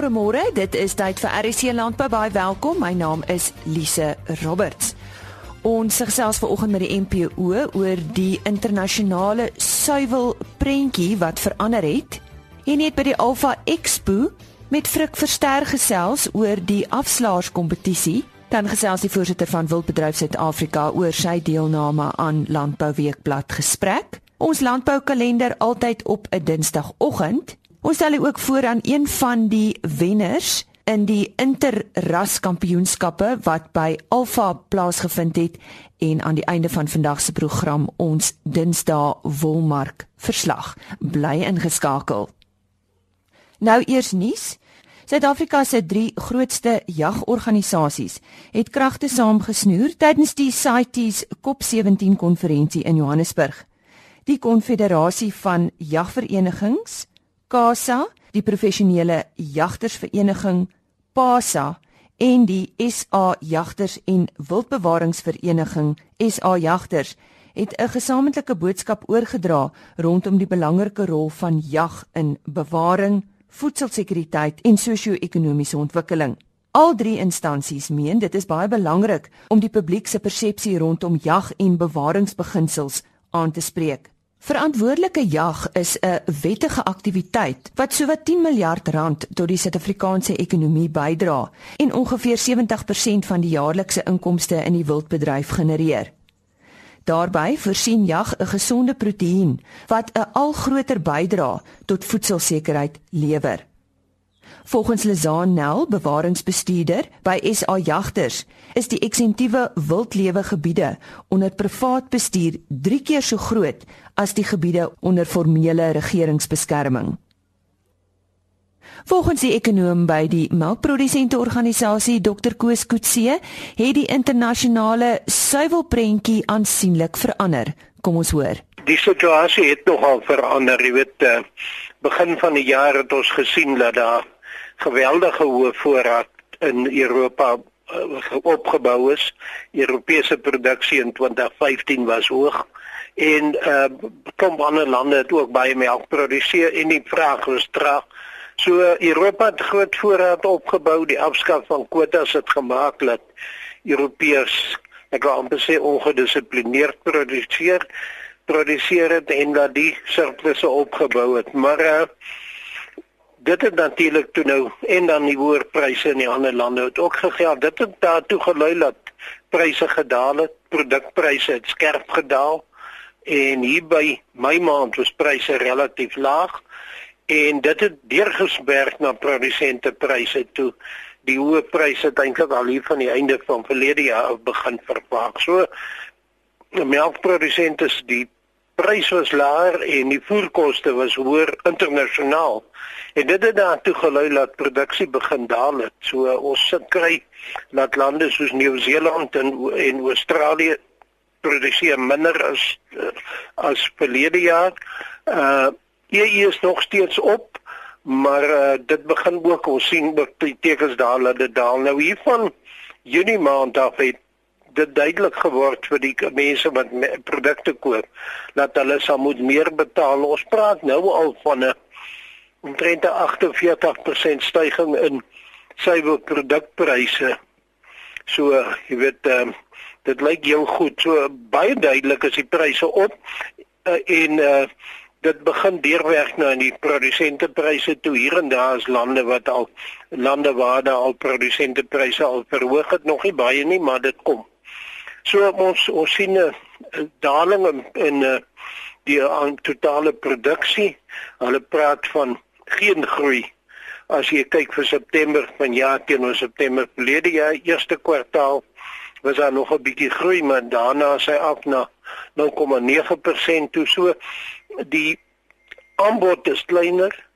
Môre môre, dit is tyd vir RC Landbou. Baie welkom. My naam is Lise Roberts. Ons gesels vanoggend met die NPO oor die internasionale suiwel prentjie wat verander het. En net by die Alpha Expo met Frik Verster gesels oor die afslaerskompetisie. Dan gesels die voorsitter van Wildbedryf Suid-Afrika oor sy deelname aan Landbou Weekblad gesprek. Ons landboukalender altyd op 'n Dinsdagoggend. Ons stel ook voor aan een van die wenners in die interras kampioenskappe wat by Alfa plaasgevind het en aan die einde van vandag se program ons Dinsdae Wolmark verslag. Bly ingeskakel. Nou eers nuus. Suid-Afrika se drie grootste jagorganisasies het kragte saamgesnoer tydens die CITES COP17 konferensie in Johannesburg. Die Konfederasie van Jagverenigings CASA, die professionele jagtersvereniging PASA en die SA Jagters en Wildbewaringsvereniging SA Jagters het 'n gesamentlike boodskap oorgedra rondom die belangrike rol van jag in bewaring, voedselsekuriteit en sosio-ekonomiese ontwikkeling. Al drie instansies meen dit is baie belangrik om die publiek se persepsie rondom jag en bewaringsbeginsels aan te spreek. Verantwoordelike jag is 'n wettige aktiwiteit wat sowat 10 miljard rand tot die Suid-Afrikaanse ekonomie bydra en ongeveer 70% van die jaarlikse inkomste in die wildbedryf genereer. Daarbey voorsien jag 'n gesonde proteïen wat 'n al groter bydra tot voedselsekerheid lewer. Volgens Lizaan Nel, bewaringsbestuurder by SA Jagters, is die eksentiewe wildlewe gebiede onder privaat bestuur 3 keer so groot as die gebiede onder formele regeringsbeskerming. Volgens die ekonom by die melkprodusente organisasie Dr Koos Kutse, het die internasionale suiwelprentjie aansienlik verander. Kom ons hoor. Die situasie het nogal verander, jy weet, uh, begin van die jaar het ons gesien dat daar geweldige hoë voorraad in Europa uh, opgebou is. Europese produksie in 2015 was hoog en uh kom ander lande het ook baie melk produseer en die vraag was traag. So Europa het groot voorraad opgebou, die afskaf van kwotas het gemaak dat Europeërs ek wil amper sê ongedissiplineerd produseer produseer het en dat die surplusse opgebou het. Maar uh dit het natuurlik toe nou en dan die hoër pryse in die ander lande het ook gegeld. Dit het daartoe gelei dat pryse gedaal het, produkpryse het skerp gedaal en hier by my maand was pryse relatief laag en dit het deurgesberg na produsente pryse toe. Die hoë pryse het eintlik al hier van die einde van verlede jaar begin vervaag. So melkprodusente die prys was laer en die voerkoste was hoër internasionaal. En dit het daartoe gelei dat produksie begin daal het. So ons sit kry dat lande soos Nieu-Seeland en en Australië produseer minder as uh, as verlede jaar. Uh EU is nog steeds op, maar uh, dit begin ook ons sien dat die tekens daal dat dit daal. Nou hiervan Junie maand af het dit duidelik geword vir die mense wat produkte koop dat hulle sal moet meer betaal. Ons praat nou al van 'n omtrent 'n 48% stygings in suiwer produkpryse. So, jy weet, um, dit lyk jou goed. So baie duidelik is die pryse op uh, en uh, dit begin deurwerk nou in die produsentepryse toe hier en daar is lande wat al lande waar daar al produsentepryse al verhoog het nog nie baie nie, maar dit kom. So ons ons sien 'n daling in, in die aan totale produksie. Hulle praat van geen groei as jy kyk vir September van jaar teenoor September verlede jaar eerste kwartaal was daar nog 'n bietjie groei maar daarna sy af na 0,9% toe. So die aanbod is kleiner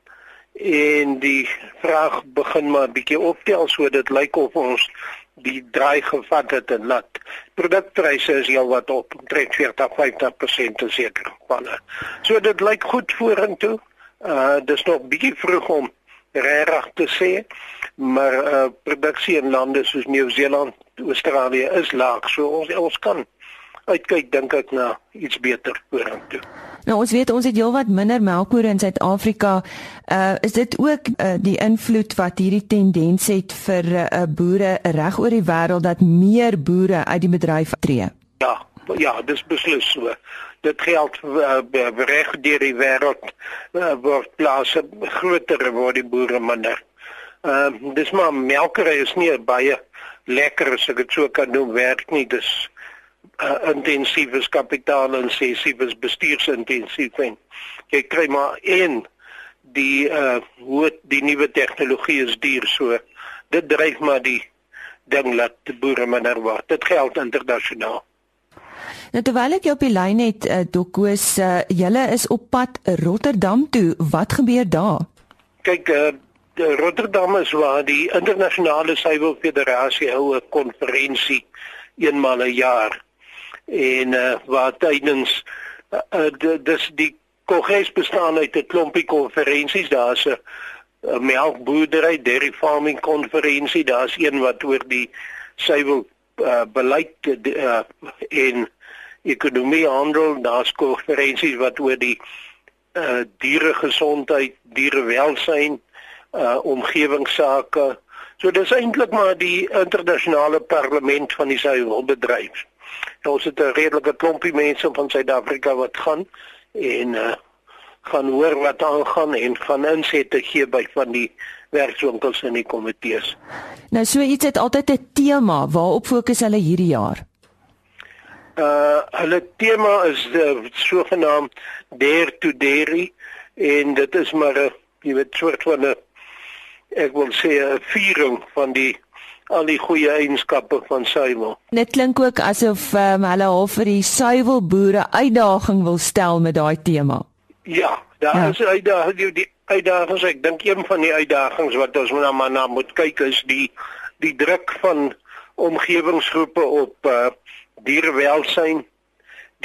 en die vraag begin maar bietjie optel so dit lyk of ons die draai gevat het en laat produkpryse is heel wat op omtrent 40-50% seker vanne so dit lyk goed vorentoe. Uh dis nog bietjie vroeg om regtig te sê maar uh produksie in lande soos Nieu-Seeland Australië is laag. So ons ons kan uitkyk dink ek na iets beter vorentoe. Nou ons weet ons het heelwat minder melkbore in Suid-Afrika. Uh is dit ook uh, die invloed wat hierdie tendens het vir uh, boere reg oor die wêreld dat meer boere uit die bedryf tree? Ja, ja, dis beslis so. Dit geld uh, reg deur die wêreld uh, word plase groter word die boere minder. Ehm uh, dis maar melkery is nie baie lekker as ek dit so kan noem werk nie. Dis uh, intensief is kapitaal intensief is bestuursintensief en jy kry maar een die uh hoe die nuwe tegnologie is duur so dit dryf maar die ding laat die boere minder word dit geld internasionaal Nou terwyl ek jou op die lyn het uh, Dokkoos uh, julle is op pad Rotterdam toe. Wat gebeur daar? Kyk uh, Rotterdam is waar die internasionale suiwelfederasie hou 'n konferensie eenmal 'n jaar en uh, waar tydens uh, uh, dis die kongres bestaan uit 'n klompie konferensies. Daar's 'n melkboerdery dairy farming konferensie daar's een wat oor die suiwel uh, beleid uh, en ekonomie handel. Daar's konferensies wat oor die uh, dieregesondheid dierewelsyn uh, omgewingsake so dis eintlik maar die internasionale parlement van die suiwelbedryf Nou, ons het 'n redelike klompie mense van Suid-Afrika wat gaan en uh gaan hoor wat aangaan en gaan insette gee by van die werkswinkels en die komitees. Nou so iets het altyd 'n tema waarop fokus hulle hierdie jaar. Uh hulle tema is die sogenaamd Dare to Dairy en dit is maar 'n jy weet soort van 'n ek wil sê 'n viering van die al die goeie eienskappe van suiwel. Dit klink ook asof um, hulle half vir die suiwelboere uitdaging wil stel met daai tema. Ja, daar ja. is uitdagings die, die uitdagings ek dink een van die uitdagings wat ons nou maar na moet kyk is die die druk van omgewingsgroepe op uh, dierewelsyn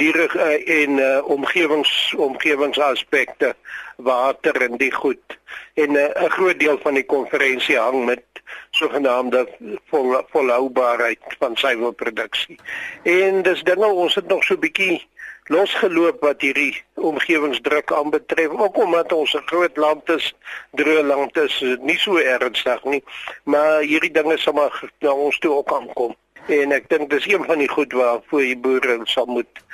diere uh, en uh, omgewings omgewingsaspekte water en die goed en 'n uh, groot deel van die konferensie hang met sogenaamde vol, volhoubaarheid van suiwelproduksie. En dis dinge ons het nog so bietjie losgeloop wat hierdie omgewingsdruk aanbetref. Ook omdat ons 'n groot land is, droë land is, nie so ernstig nie, maar hierdie dinge sal maar na ons toe ook aankom. En ek dink dis een van die goed waarvoor die boere sal moet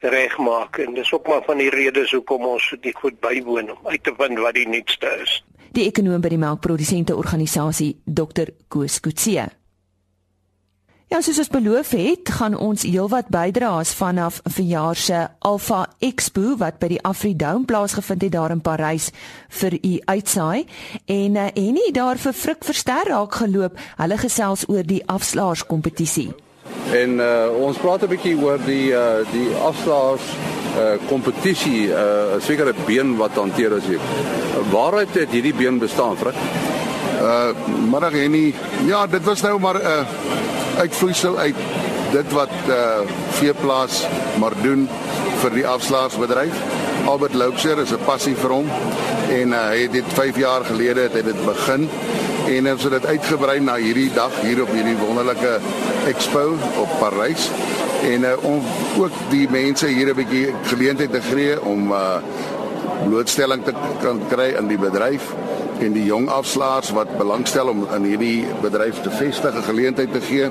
regmaak en dis ook maar van die redes hoekom ons dit goed bywoon om uit te vind wat die nuutste is die ekonom by die melkprodusente organisasie Dr Koos Kutse. Ja, soos ons beloof het, gaan ons heelwat bydraes vanaf verjaar se Alpha Expo wat by die Afridome plaasgevind het daar in Parys vir u uitsaai en uh, en nie daar vir Frik Verster raak geloop. Hulle gesels oor die afslaers kompetisie. En uh, ons praat 'n bietjie oor die uh, die afslaers uh kompetisie uh 'n sekere been wat hanteer is hier. Waaruit het hierdie been bestaan, Frik? Uh middag en nie. Ja, dit was nou maar 'n uh, uitvloeisel uit dit wat uh veeplaas maar doen vir die afslaagsbedryf. Albert Loubser is 'n passie vir hom en uh, hy het dit 5 jaar gelede het hy dit begin en ons het dit uitgebrei na hierdie dag hier op hierdie wonderlike expo op Parys en uh, om ook die mense hier 'n bietjie geleentheid te gee om uh blootstelling te kan kry in die bedryf en die jong afslaers wat belangstel om in hierdie bedryf te vestig 'n geleentheid te gee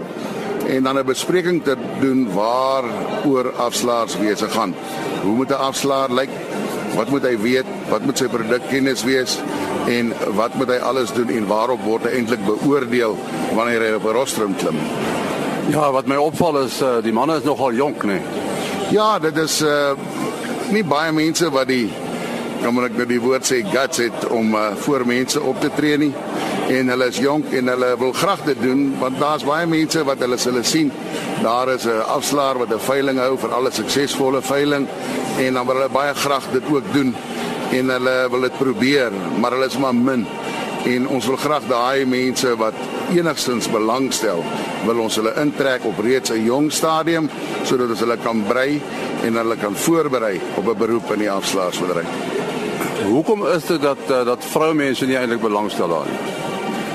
en dan 'n bespreking te doen waar oor afslaers wese gaan. Hoe moet 'n afslaer lyk? Wat moet hy weet? Wat moet sy produkkennis wees? En wat moet hy alles doen en waarop word hy eintlik beoordeel wanneer hy op 'n rostrum klim? Ja, wat my opval is uh, die manne is nogal jonk, nee. Ja, dit is uh nie baie mense wat die kom ek nou die woord sê guts het om uh, voor mense op te tree nie. En hulle is jonk en hulle wil graag dit doen want daar's baie mense wat hulle hulle sien. Daar is 'n afslaer wat 'n veiling hou vir alle suksesvolle veiling en dan wil hulle baie graag dit ook doen. En hulle wil dit probeer maar hulle is maar min. En ons wil graag daai mense wat enigstens belangstel wil ons hulle intrek op reeds 'n jong stadium sodat ons hulle kan brei en hulle kan voorberei op 'n beroep in die afslaersbedryf. Hoekom is dit dat eh, dat vroumense nie eintlik belangstel daarin?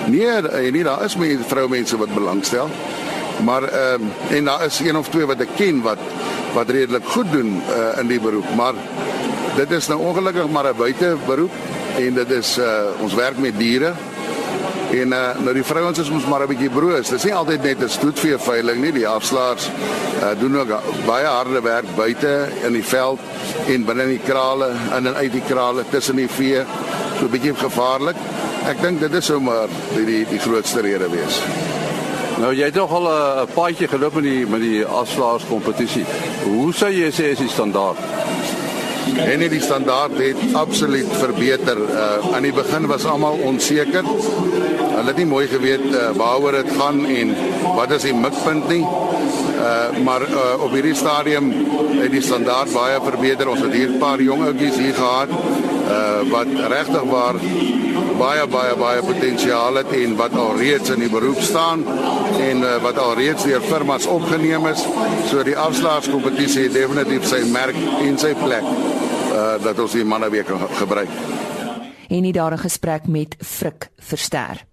Nee, nee, daar is baie vroumense wat belangstel. Maar ehm um, en daar is een of twee wat ek ken wat wat redelik goed doen uh, in die beroep, maar dit is nou ongelukkig maar 'n buiteberoep en dit is uh ons werk met diere. En uh nou die vrouens is ons maar 'n bietjie broos. Dit is nie altyd net 'n stoetvee veiling nie. Die afslaers uh doen ook baie harde werk buite in die veld en binne in die krale, in en uit die krale tussen die vee. So 'n bietjie gevaarlik. Ek dink dit is sommer die die, die grootste rede wees. Nou jy het nog al 'n paadjie geloop met die met die afslaers kompetisie. Hoe sou jy sê is die standaard? En die standaard het absoluut verbeter. Uh aan die begin was almal onseker. Hulle het nie mooi geweet uh, waaroor dit gaan en wat is die mikpunt nie. Uh maar uh, op hierdie stadium het die standaard baie verbeter. Ons het hier 'n paar jong ouetjies hier gehad uh wat regtig waar baie baie baie potensiaal het en wat al reeds in die beroep staan en uh, wat al reeds deur firmas opgeneem is. So die afslaerskompetisie het definitief sy merk en sy plek uh dat ons die manne weer kan gebruik. En nie daar 'n gesprek met Frik Verster.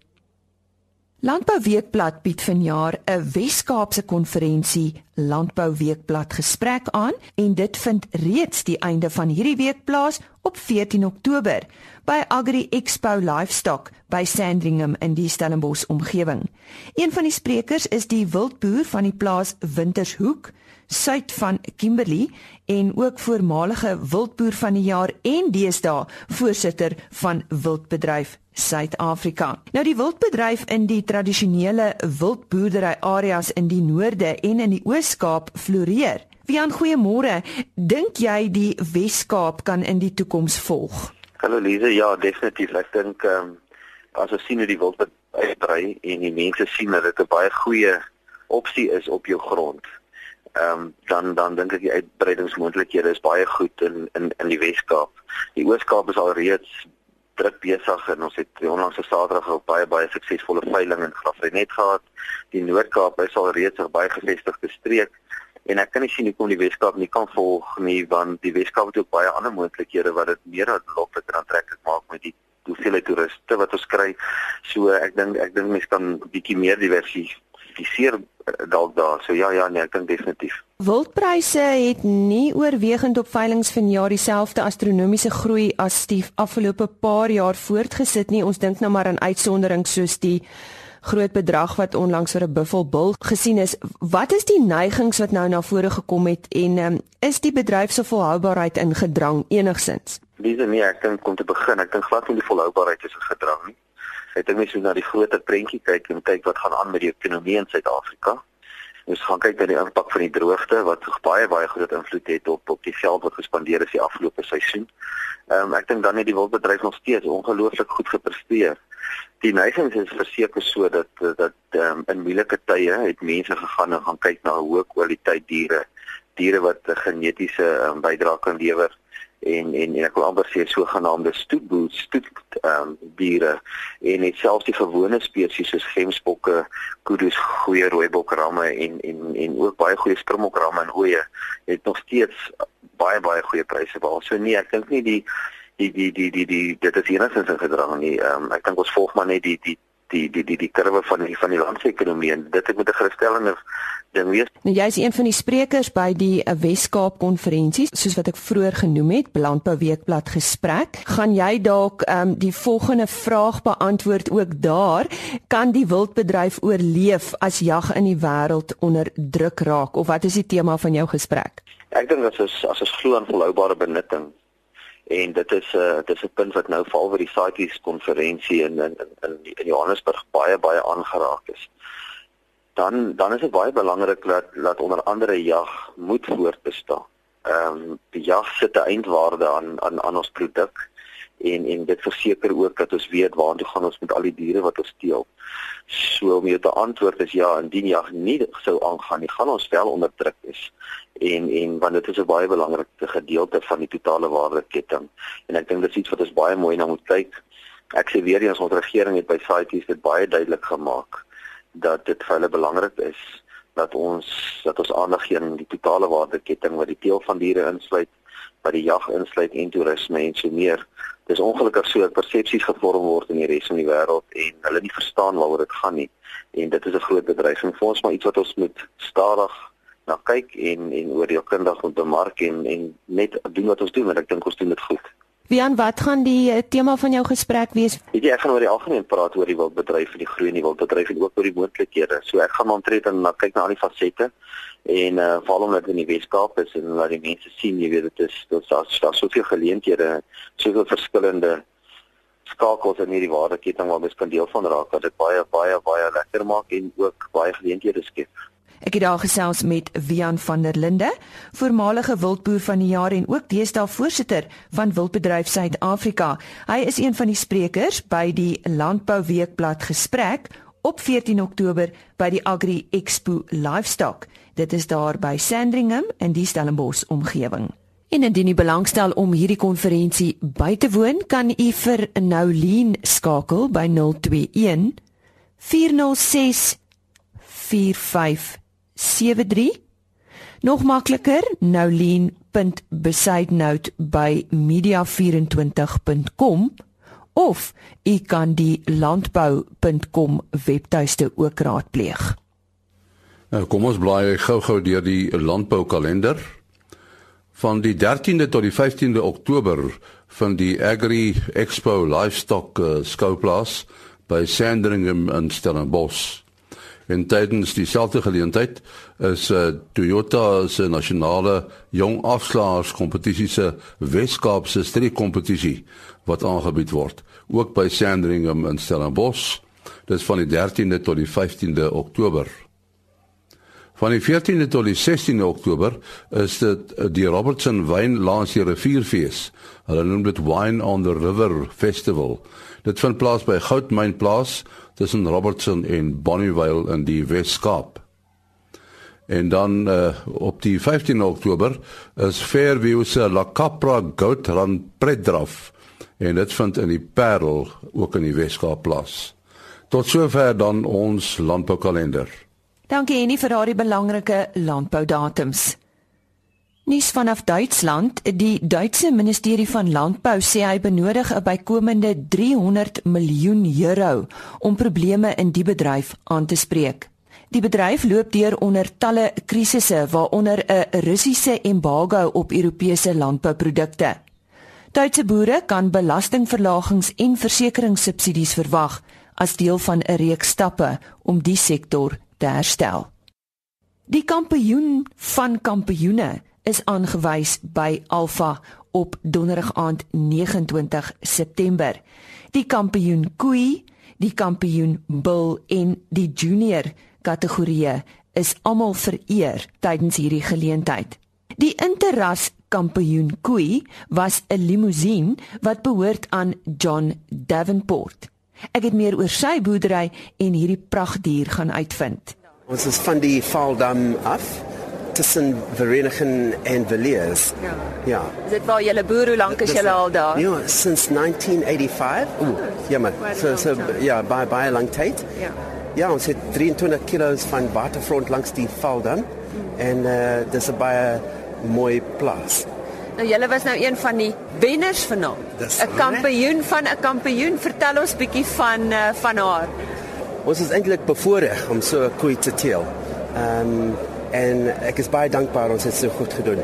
Landbou Weekblad bied vanjaar 'n Wes-Kaapse konferensie Landbou Weekblad gesprek aan en dit vind reeds die einde van hierdie week plaas op 14 Oktober by Agri Expo Livestock by Sandringham in die Stellenbosch omgewing. Een van die sprekers is die wildboer van die plaas Wintershoek suid van Kimberley en ook voormalige wildboer van die jaar en deesdae voorsitter van Wildbedryf Suid-Afrika. Nou die wildbedryf in die tradisionele wildboerdery areas in die noorde en in die Oos-Kaap floreer. Wian, goeiemôre. Dink jy die Wes-Kaap kan in die toekoms volg? Hallo Lize, ja, definitief. Ek dink ehm um, as ons sien hoe die wildbedryf uitbrei en die mense sien dat dit 'n baie goeie opsie is op jou grond ehm um, dan dan dink ek die uitbreidingsmoontlikhede is baie goed in in in die Wes-Kaap. Die Oos-Kaap is al reeds druk besig en ons het onlangs se Saterdag ook baie baie suksesvolle veiling in Graafrenet gehad. Die Noord-Kaap is al reeds 'n baie gevestigde streek en ek kan nie sien hoekom die Wes-Kaap nie kan volg nie want die Wes-Kaap het ook baie ander moontlikhede wat dit meer aanloklik en aantreklik maak met die hoeveelheid toeriste wat ons kry. So ek dink ek dink mense kan bietjie meer diversiteit diversifiseer eh, dalk daar. So ja ja nee, ek dink definitief. Wildpryse het nie oorwegend op veilinge vanjaar dieselfde astronomiese groei as die afgelope paar jaar voortgesit nie. Ons dink nou maar aan uitsonderings soos die groot bedrag wat onlangs vir 'n buffelbul gesien is. Wat is die neigings wat nou na vore gekom het en um, is die bedryf se volhoubaarheid in gedrang enigsins? Dis nie ek dink om te begin, ek dink glad nie die volhoubaarheid is in gedrang nie. Ek dink mens moet na die groter prentjie kyk en kyk wat gaan aan met die ekonomie in Suid-Afrika. Ons gaan kyk na die impak van die droogte wat baie baie groot invloed het op op die geld wat gespandeer is die afgelope seisoen. Ehm um, ek dink dan het die wildbedryf nog steeds ongelooflik goed gepresteer. Die neiging is verseker so dat dat ehm um, in moeilike tye het mense gegaan en gaan kyk na hoë kwaliteit diere, diere wat 'n genetiese um, bydrae kan lewer en en, en ek wil amper sê sogenaamde stoetboel stoet ehm um, diere en net selfs die gewone spesies soos gemsbokke, kudu's, goeie rooibokramme en en en ook baie goeie springbokramme en oeye het nog steeds baie baie goeie pryse behaal. So nee, ek dink nie die die die die die die dit is enigstens in gedrang nie. Ehm um, ek dink ons volg maar net die die die die die die kurwe van die van die landsekonomie en dit het met 'n gerusstellende ding wees. Nou jy is een van die sprekers by die eh, Wes-Kaap konferensie, soos wat ek vroeër genoem het, Landbou Weekblad gesprek. Gaan jy dalk um, die volgende vraag beantwoord ook daar? Kan die wildbedryf oorleef as jag in die wêreld onder druk raak of wat is die tema van jou gesprek? Ek dink dit is as ons glo aan volhoubare benutting en dit is 'n uh, dit is 'n punt wat nou veral by die CITES konferensie in in in in Johannesburg baie baie aangeraak is. Dan dan is dit baie belangrik dat dat onder andere jag moet voortbestaan. Ehm um, die jag sit 'n eindwaarde aan aan aan ons produk en en dit verseker ook dat ons weet waartoe gaan ons met al die diere wat ons steel. So om jou te antwoord is ja, indien jag nie sou aangaan nie, gaan ons wel onder druk is. En en want dit is 'n baie belangrike gedeelte van die totale waardeketting. En ek dink dit is iets wat ons baie mooi na moet kyk. Ek sê weer eens ons regering het by CITES dit baie duidelik gemaak dat dit vir hulle belangrik is dat ons dat ons aandag gee aan die totale waardeketting wat die teel van diere insluit, wat die jag insluit en toerisme en so meer dis ongelukkig so dat persepsies gevorm word in die res van die wêreld en hulle nie verstaan waaroor dit gaan nie en dit is 'n groot bedreiging vir ons maar iets wat ons moet stadig na kyk en en oor die kundig moet bemark en en net doen wat ons doen want ek dink ons doen dit goed. Wian, wat gaan die eh, tema van jou gesprek wees? Weet jy, ek gaan oor die algemeen praat oor die wildbedryf en die groei in die wildbedryf en ook oor die moontlikhede. So ek gaan omtrent en na kyk na al die fasette en uh veral omdat in die Weskaap is en laat die mense sien jy weet dit is dit daar's daar soveel geleenthede, soveel verskillende skakels in hierdie waardeketting waar mens kan deel van raak dat dit baie baie baie lekker maak en ook baie geleenthede skep. Ek het daar gesels met Wian van der Linde, voormalige wildboer van die jaar en ook deesdae voorsitter van Wildbedryf Suid-Afrika. Hy is een van die sprekers by die Landbou Weekblad gesprek op 14 Oktober by die Agri Expo Livestock. Dit is daar by Sandringham in die Stellenbosch omgewing. En indien u belangstel om hierdie konferensie by te woon, kan u vir Noulien skakel by 021 406 45 73 Nog makliker, noulien.besidenote by media24.com of u kan die landbou.com webtuiste ook raadpleeg. Nou kom ons blaai gou-gou deur die landboukalender. Van die 13de tot die 15de Oktober van die Agri Expo Livestock uh, skouplaas by Sandringham in Stellenbosch en tydens dieselfde geleentheid is uh, Toyota se nasionale jong afslaers kompetisie se Weskaapse streekkompetisie wat aangebied word ook by Sandringham in Stellenbosch. Dis van die 13de tot die 15de Oktober. Van die 14de tot die 16de Oktober is dit uh, die Robertson Wyn Lansie Rivierfees. Hulle noem dit Wine on the River Festival. Dit vind plaas by Goudmynplaas tussen Robertson en Bonnievale in die Wes-Kaap. En dan uh, op die 15 Oktober is Fairview se La Capra Goat Run Predraf en dit vind in die Parel ook in die Wes-Kaap plaas. Tot sover dan ons landboukalender. Dankie Annie vir daardie belangrike landboudatums. Nuus vanaf Duitsland, die Duitse Ministerie van Landbou sê hy benodig 'n bykomende 300 miljoen euro om probleme in die bedryf aan te spreek. Die bedryf loop deur onder talle krisisse waaronder 'n Russiese embargo op Europese landbouprodukte. Duitse boere kan belastingverlagings en versekeringssubsidies verwag as deel van 'n reeks stappe om die sektor te herstel. Die kampioen van kampioene is aangewys by Alpha op donderdag aand 29 September. Die kampioen koei, die kampioen bil en die junior kategorieë is almal vereer tydens hierdie geleentheid. Die interras kampioen koei was 'n limousine wat behoort aan John Davenport. Ek het meer oor sy boerdery en hierdie pragtdier gaan uitvind. Ons is van die Valdam af tussen Verenigen en Villiers. Ja. Ja. Is dit waar julle boer hoe lank is julle al daar? Ja, since 1985. Ooh, ja man. So so ja, by by a lang tyd. Ja. Ja, ons het 23 kg van waterfront langs die val dan. En uh dis 'n baie mooi plaas. Nou julle was nou een van die wenners vanaand. Dis 'n kampioen van 'n kampioen. Vertel ons bietjie van uh, van haar. Ons is eintlik bevoorreg om so 'n koei te teel. Ehm um, en ek is baie dankbaar ons het so goed gedoen.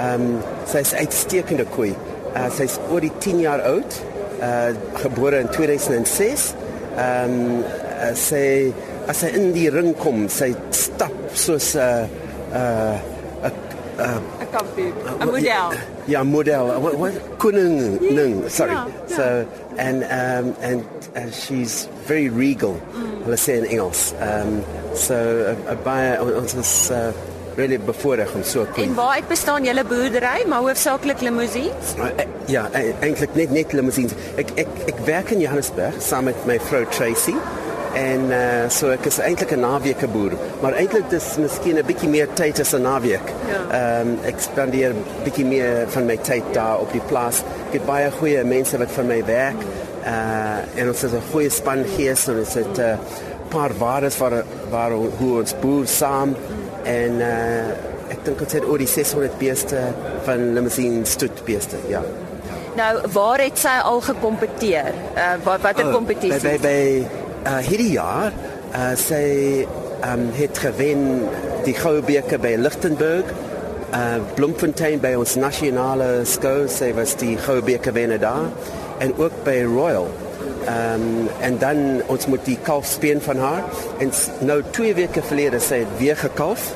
Ehm um, sy is uitstekende koei. Uh, sy is oor die 10 jaar oud. Uh gebore in 2006. Ehm um, uh, sy as sy in die ring kom, sy stap soos 'n uh, 'n uh, 'n kampioen, 'n model. Ja, model. What, what koning ning, sorry. Ja, ja. So and um and uh, she's very regal. Mm. Hulle sê in Engels. Um so uh, baie ons is uh, really bevoorreg om so En koen. waaruit bestaan julle boerdery, maar hoofsaaklik limousines? Uh, ja, e- eintlik net net limousines. Ek ek ek werk in Johannesburg saam met my vrou Tracy. En uh, so ek is eintlik 'n naweke boer, maar eintlik dis miskien 'n bietjie meer tyd as 'n naweek. Ehm um, ek spandeer bietjie meer van my tyd daar op die plaas. Ek het baie goeie mense wat vir my werk. Uh en ons het 'n goeie span gees en ons het 'n uh, paar waardes waar waar hoe ons boer saam en uh ek dink ons het oor die 600 beeste van limousine stoet beeste, ja. Nou, waar het sy al gekompeteer? Uh wat watter Oh, kompetisie? By by, by uh, hierdie jaar uh, sy um, het gewen die goue beker by Lichtenburg. Uh Bloemfontein by ons nasionale skou, sy was die goue beker wenner daar en ook by Royal. Um, en dan ons moet die kalf speen van haar en nou 2 weke gelede sy het weer gekalf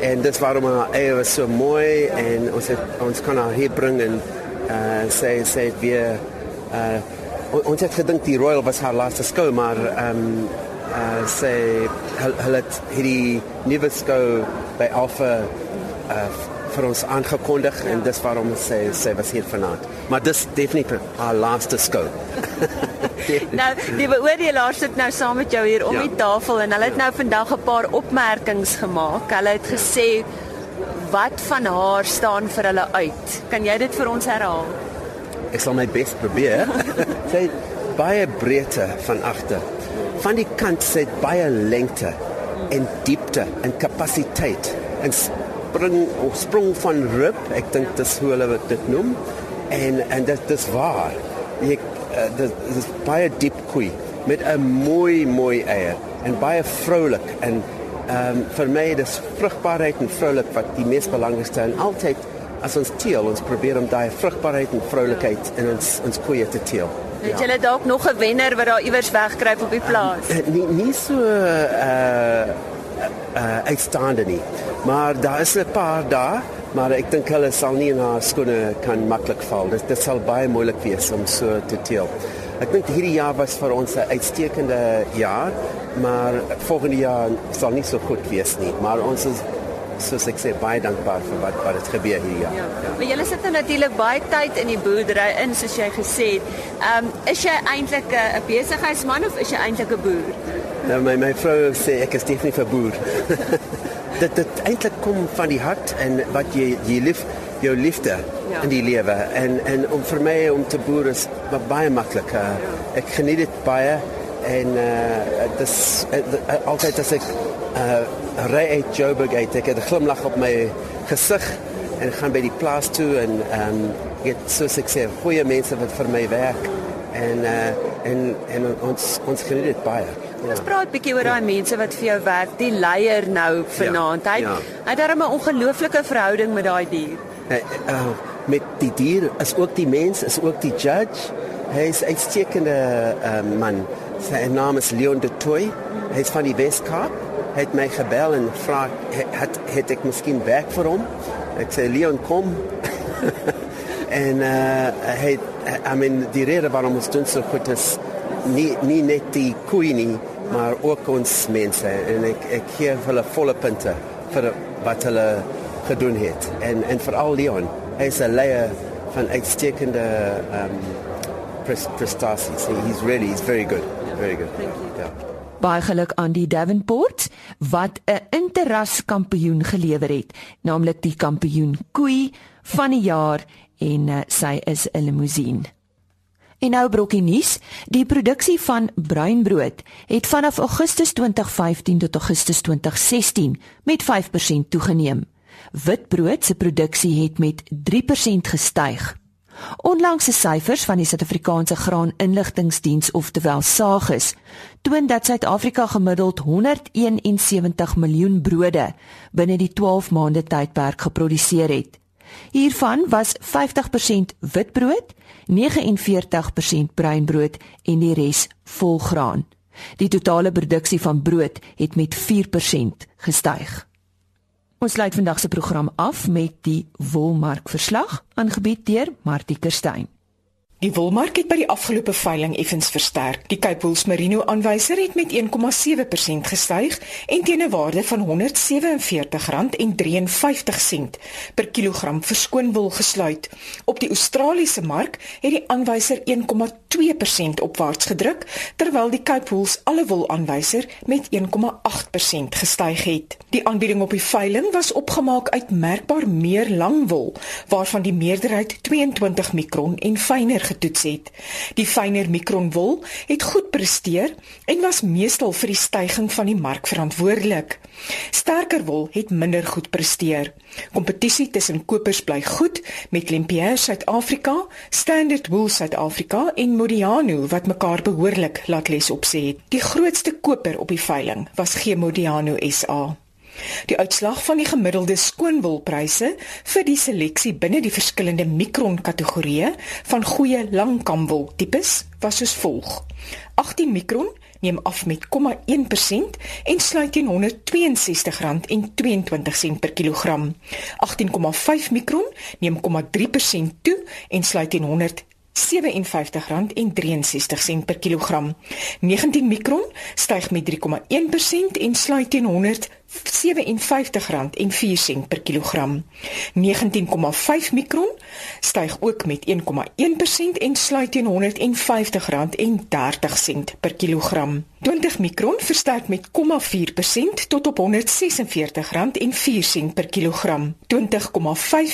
en dis waarom haar eie was so mooi en ons het ons kan haar hier bring en uh sy sê weer uh ons het gedink die Royal was haar laaste skou maar ehm um, uh sê hulle het hierdie nuwe skou by Alpha uh vir ons aangekondig ja. en dis waarom sê sy was hier vanaand. Maar dis definitief haar laaste skou. nou, die beoordelaars sit nou saam met jou hier om ja. die tafel en hulle het ja. nou vandag 'n paar opmerkings gemaak. Hulle het gesê wat van haar staan vir hulle uit. Kan jy dit vir ons herhaal? Ek sal my bes probeer. sy baie breedte van agter. Van die kant sê baie lengte en diepte en kapasiteit en spring of sprong van rib, ek dink dis hoe hulle dit noem. En en dit dis waar. Ek uh, dit is baie diep koei met 'n mooi mooi eier en baie vroulik en ehm um, vir my dis vrugbaarheid en vroulik wat die mees belangrikste en altyd as ons teel ons probeer om daai vrugbaarheid en vroulikheid in ons ons koeie te teel. Het ja. julle dalk nog 'n wenner wat daar iewers wegkruip op die plaas? Uh, nie nie so uh uh uitstaande nie. Maar daar is 'n paar daar, maar ek dink hulle sal nie in haar skoene kan maklik val. Dit dit sal baie moeilik wees om so te teel. Ek dink hierdie jaar was vir ons 'n uitstekende jaar, maar volgende jaar sal nie so goed wees nie. Maar ons is soos ek sê baie dankbaar vir wat wat het gebeur hier ja. ja. Maar julle sit nou natuurlik baie tyd in die boerdery in soos jy gesê het. Ehm um, is jy eintlik 'n besigheidsman of is jy eintlik 'n boer? Nou my my vrou sê ek is definitief 'n boer. dit dit eintlik kom van die hart en wat jy jy lief jou liefde ja. in die lewe en en om vir my om te boer is baie maklik. Uh, ja. Ek geniet dit baie en uh dis uh, uh, altyd as ek uh ry uit Joburg uit. Ek het 'n glimlag op my gesig en gaan by die plaas toe en ehm um, get so sukses goeie mense wat vir my werk en uh en en ons ons geniet dit baie. Ja. Ons praat 'n bietjie oor daai mense wat vir jou werk. Die leier nou vanaand. Ja. Hy ja. hy het 'n ongelooflike verhouding met daai dier. Uh, uh, met die dier is ook die mens, is ook die judge. Hy is 'n uitstekende uh, man. Sy naam is Leon de Toey. Hy is van die Weskaap het my gebel en vra het het ek miskien werk vir hom. Ek sê Leon kom. en uh hy I mean die rede waarom ons doen so goed is nie nie net die queenie maar ook ons mense. En ek ek gee hulle volle punte vir wat hulle gedoen het. En en veral Leon. Hy is 'n leier van uitstekende um prestaties. He's really he's very good. Very good. Thank you. Yeah baie geluk aan die Devonport wat 'n interras kampioen gelewer het, naamlik die kampioen koei van die jaar en uh, sy is 'n limousine. En nou brokkie nuus, die produksie van bruinbrood het vanaf Augustus 2015 tot Augustus 2016 met 5% toegeneem. Witbrood se produksie het met 3% gestyg. Onlangse syfers van die Suid-Afrikaanse Graan Inligtingdiens oftewel SAGIS toon dat Suid-Afrika gemiddeld 171 miljoen brode binne die 12 maande tydperk geproduseer het. Hiervan was 50% witbrood, 49% bruinbrood en die res volgraan. Die totale produksie van brood het met 4% gestyg. Ons sluit vandag se program af met die wolmark verslag aangebied deur Martie Kerstyn. Die wolmark het by die afgelope veiling effens versterk. Die Cape Wool Merino aanwyser het met 1,7% gestyg en teen 'n waarde van R147,53 per kilogram vir skoonwol gesluit. Op die Australiese mark het die aanwyser 1,2% opwaarts gedruk, terwyl die Cape Wool se alle wol aanwyser met 1,8% gestyg het. Die aanbieding op die veiling was opgemaak uit merkbaar meer lang wol, waarvan die meerderheid 22 mikron en fyner getoets het. Die fyner mikronwol het goed presteer en was meestal vir die stygings van die mark verantwoordelik. Sterker wol het minder goed presteer. Kompetisie tussen kopers bly goed met Lempier Suid-Afrika, Standard Wool Suid-Afrika en Modiano wat mekaar behoorlik laat les opsê het. Die grootste koper op die veiling was G Modiano SA. Die uitslag van die gemiddelde skoonwolpryse vir die seleksie binne die verskillende mikron kategorieë van goeie langkamwol tipes was soos volg: 18 mikron neem af met 0,1% en sluit teen R162,22 per kilogram. 18,5 mikron neem 0,3% toe en sluit teen R157,63 per kilogram. 19 mikron styg met 3,1% en sluit teen R100 R57,04 per kilogram. 19,5 mikron styg ook met 1,1% en sluit teen R150,30 per kilogram. 20 mikron versterk met 0,4% tot op R146,04 per kilogram. 20,5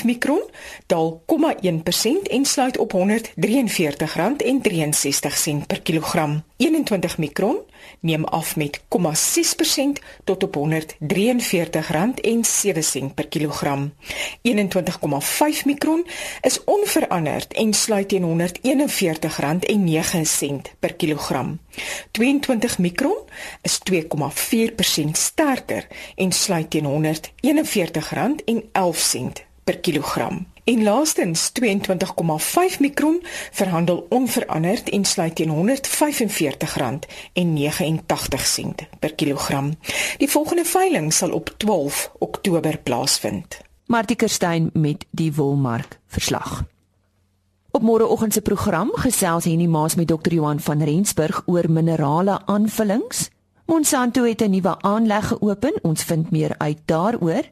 mikron daal 0,1% en sluit op R143,63 per kilogram. 21 mikron neem af met 0,6% tot op R143,07 per kilogram. 21,5 mikron is onveranderd en sluit teen R141,09 per kilogram. 22 mikron is 2,4% sterker en sluit teen R141,11 per kilogram. En laastens 22,5 mikron verhandel onveranderd en sluit teen R145,89 per kilogram. Die volgende veiling sal op 12 Oktober plaasvind. Martie Kerstyn met die Wolmark verslag. Op môreoggend se program gesels Henny Maas met Dr. Johan van Rensburg oor minerale aanvullings. Monsanto het 'n nuwe aanleg geopen. Ons vind meer uit daaroor.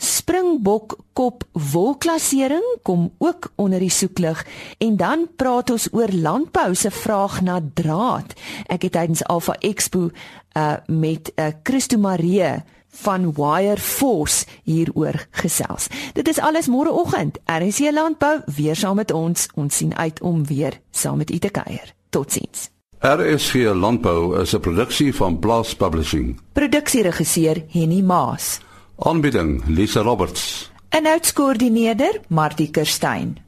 Springbok kop wolklassering kom ook onder die soeklig en dan praat ons oor landbou se vraag na draad. Ek het tydens Alpha Expo uh met uh Christo Marie van Wire Force hieroor gesels. Dit is alles môreoggend. RC Landbou weer saam met ons. Ons sien uit om weer saam met u te kuier. Totsiens. RSG Landbou is 'n produksie van Blast Publishing. Produksieregisseur Henny Maas. Aanbieding Lisa Roberts. En uitskoördineerder Martie Kerstyn.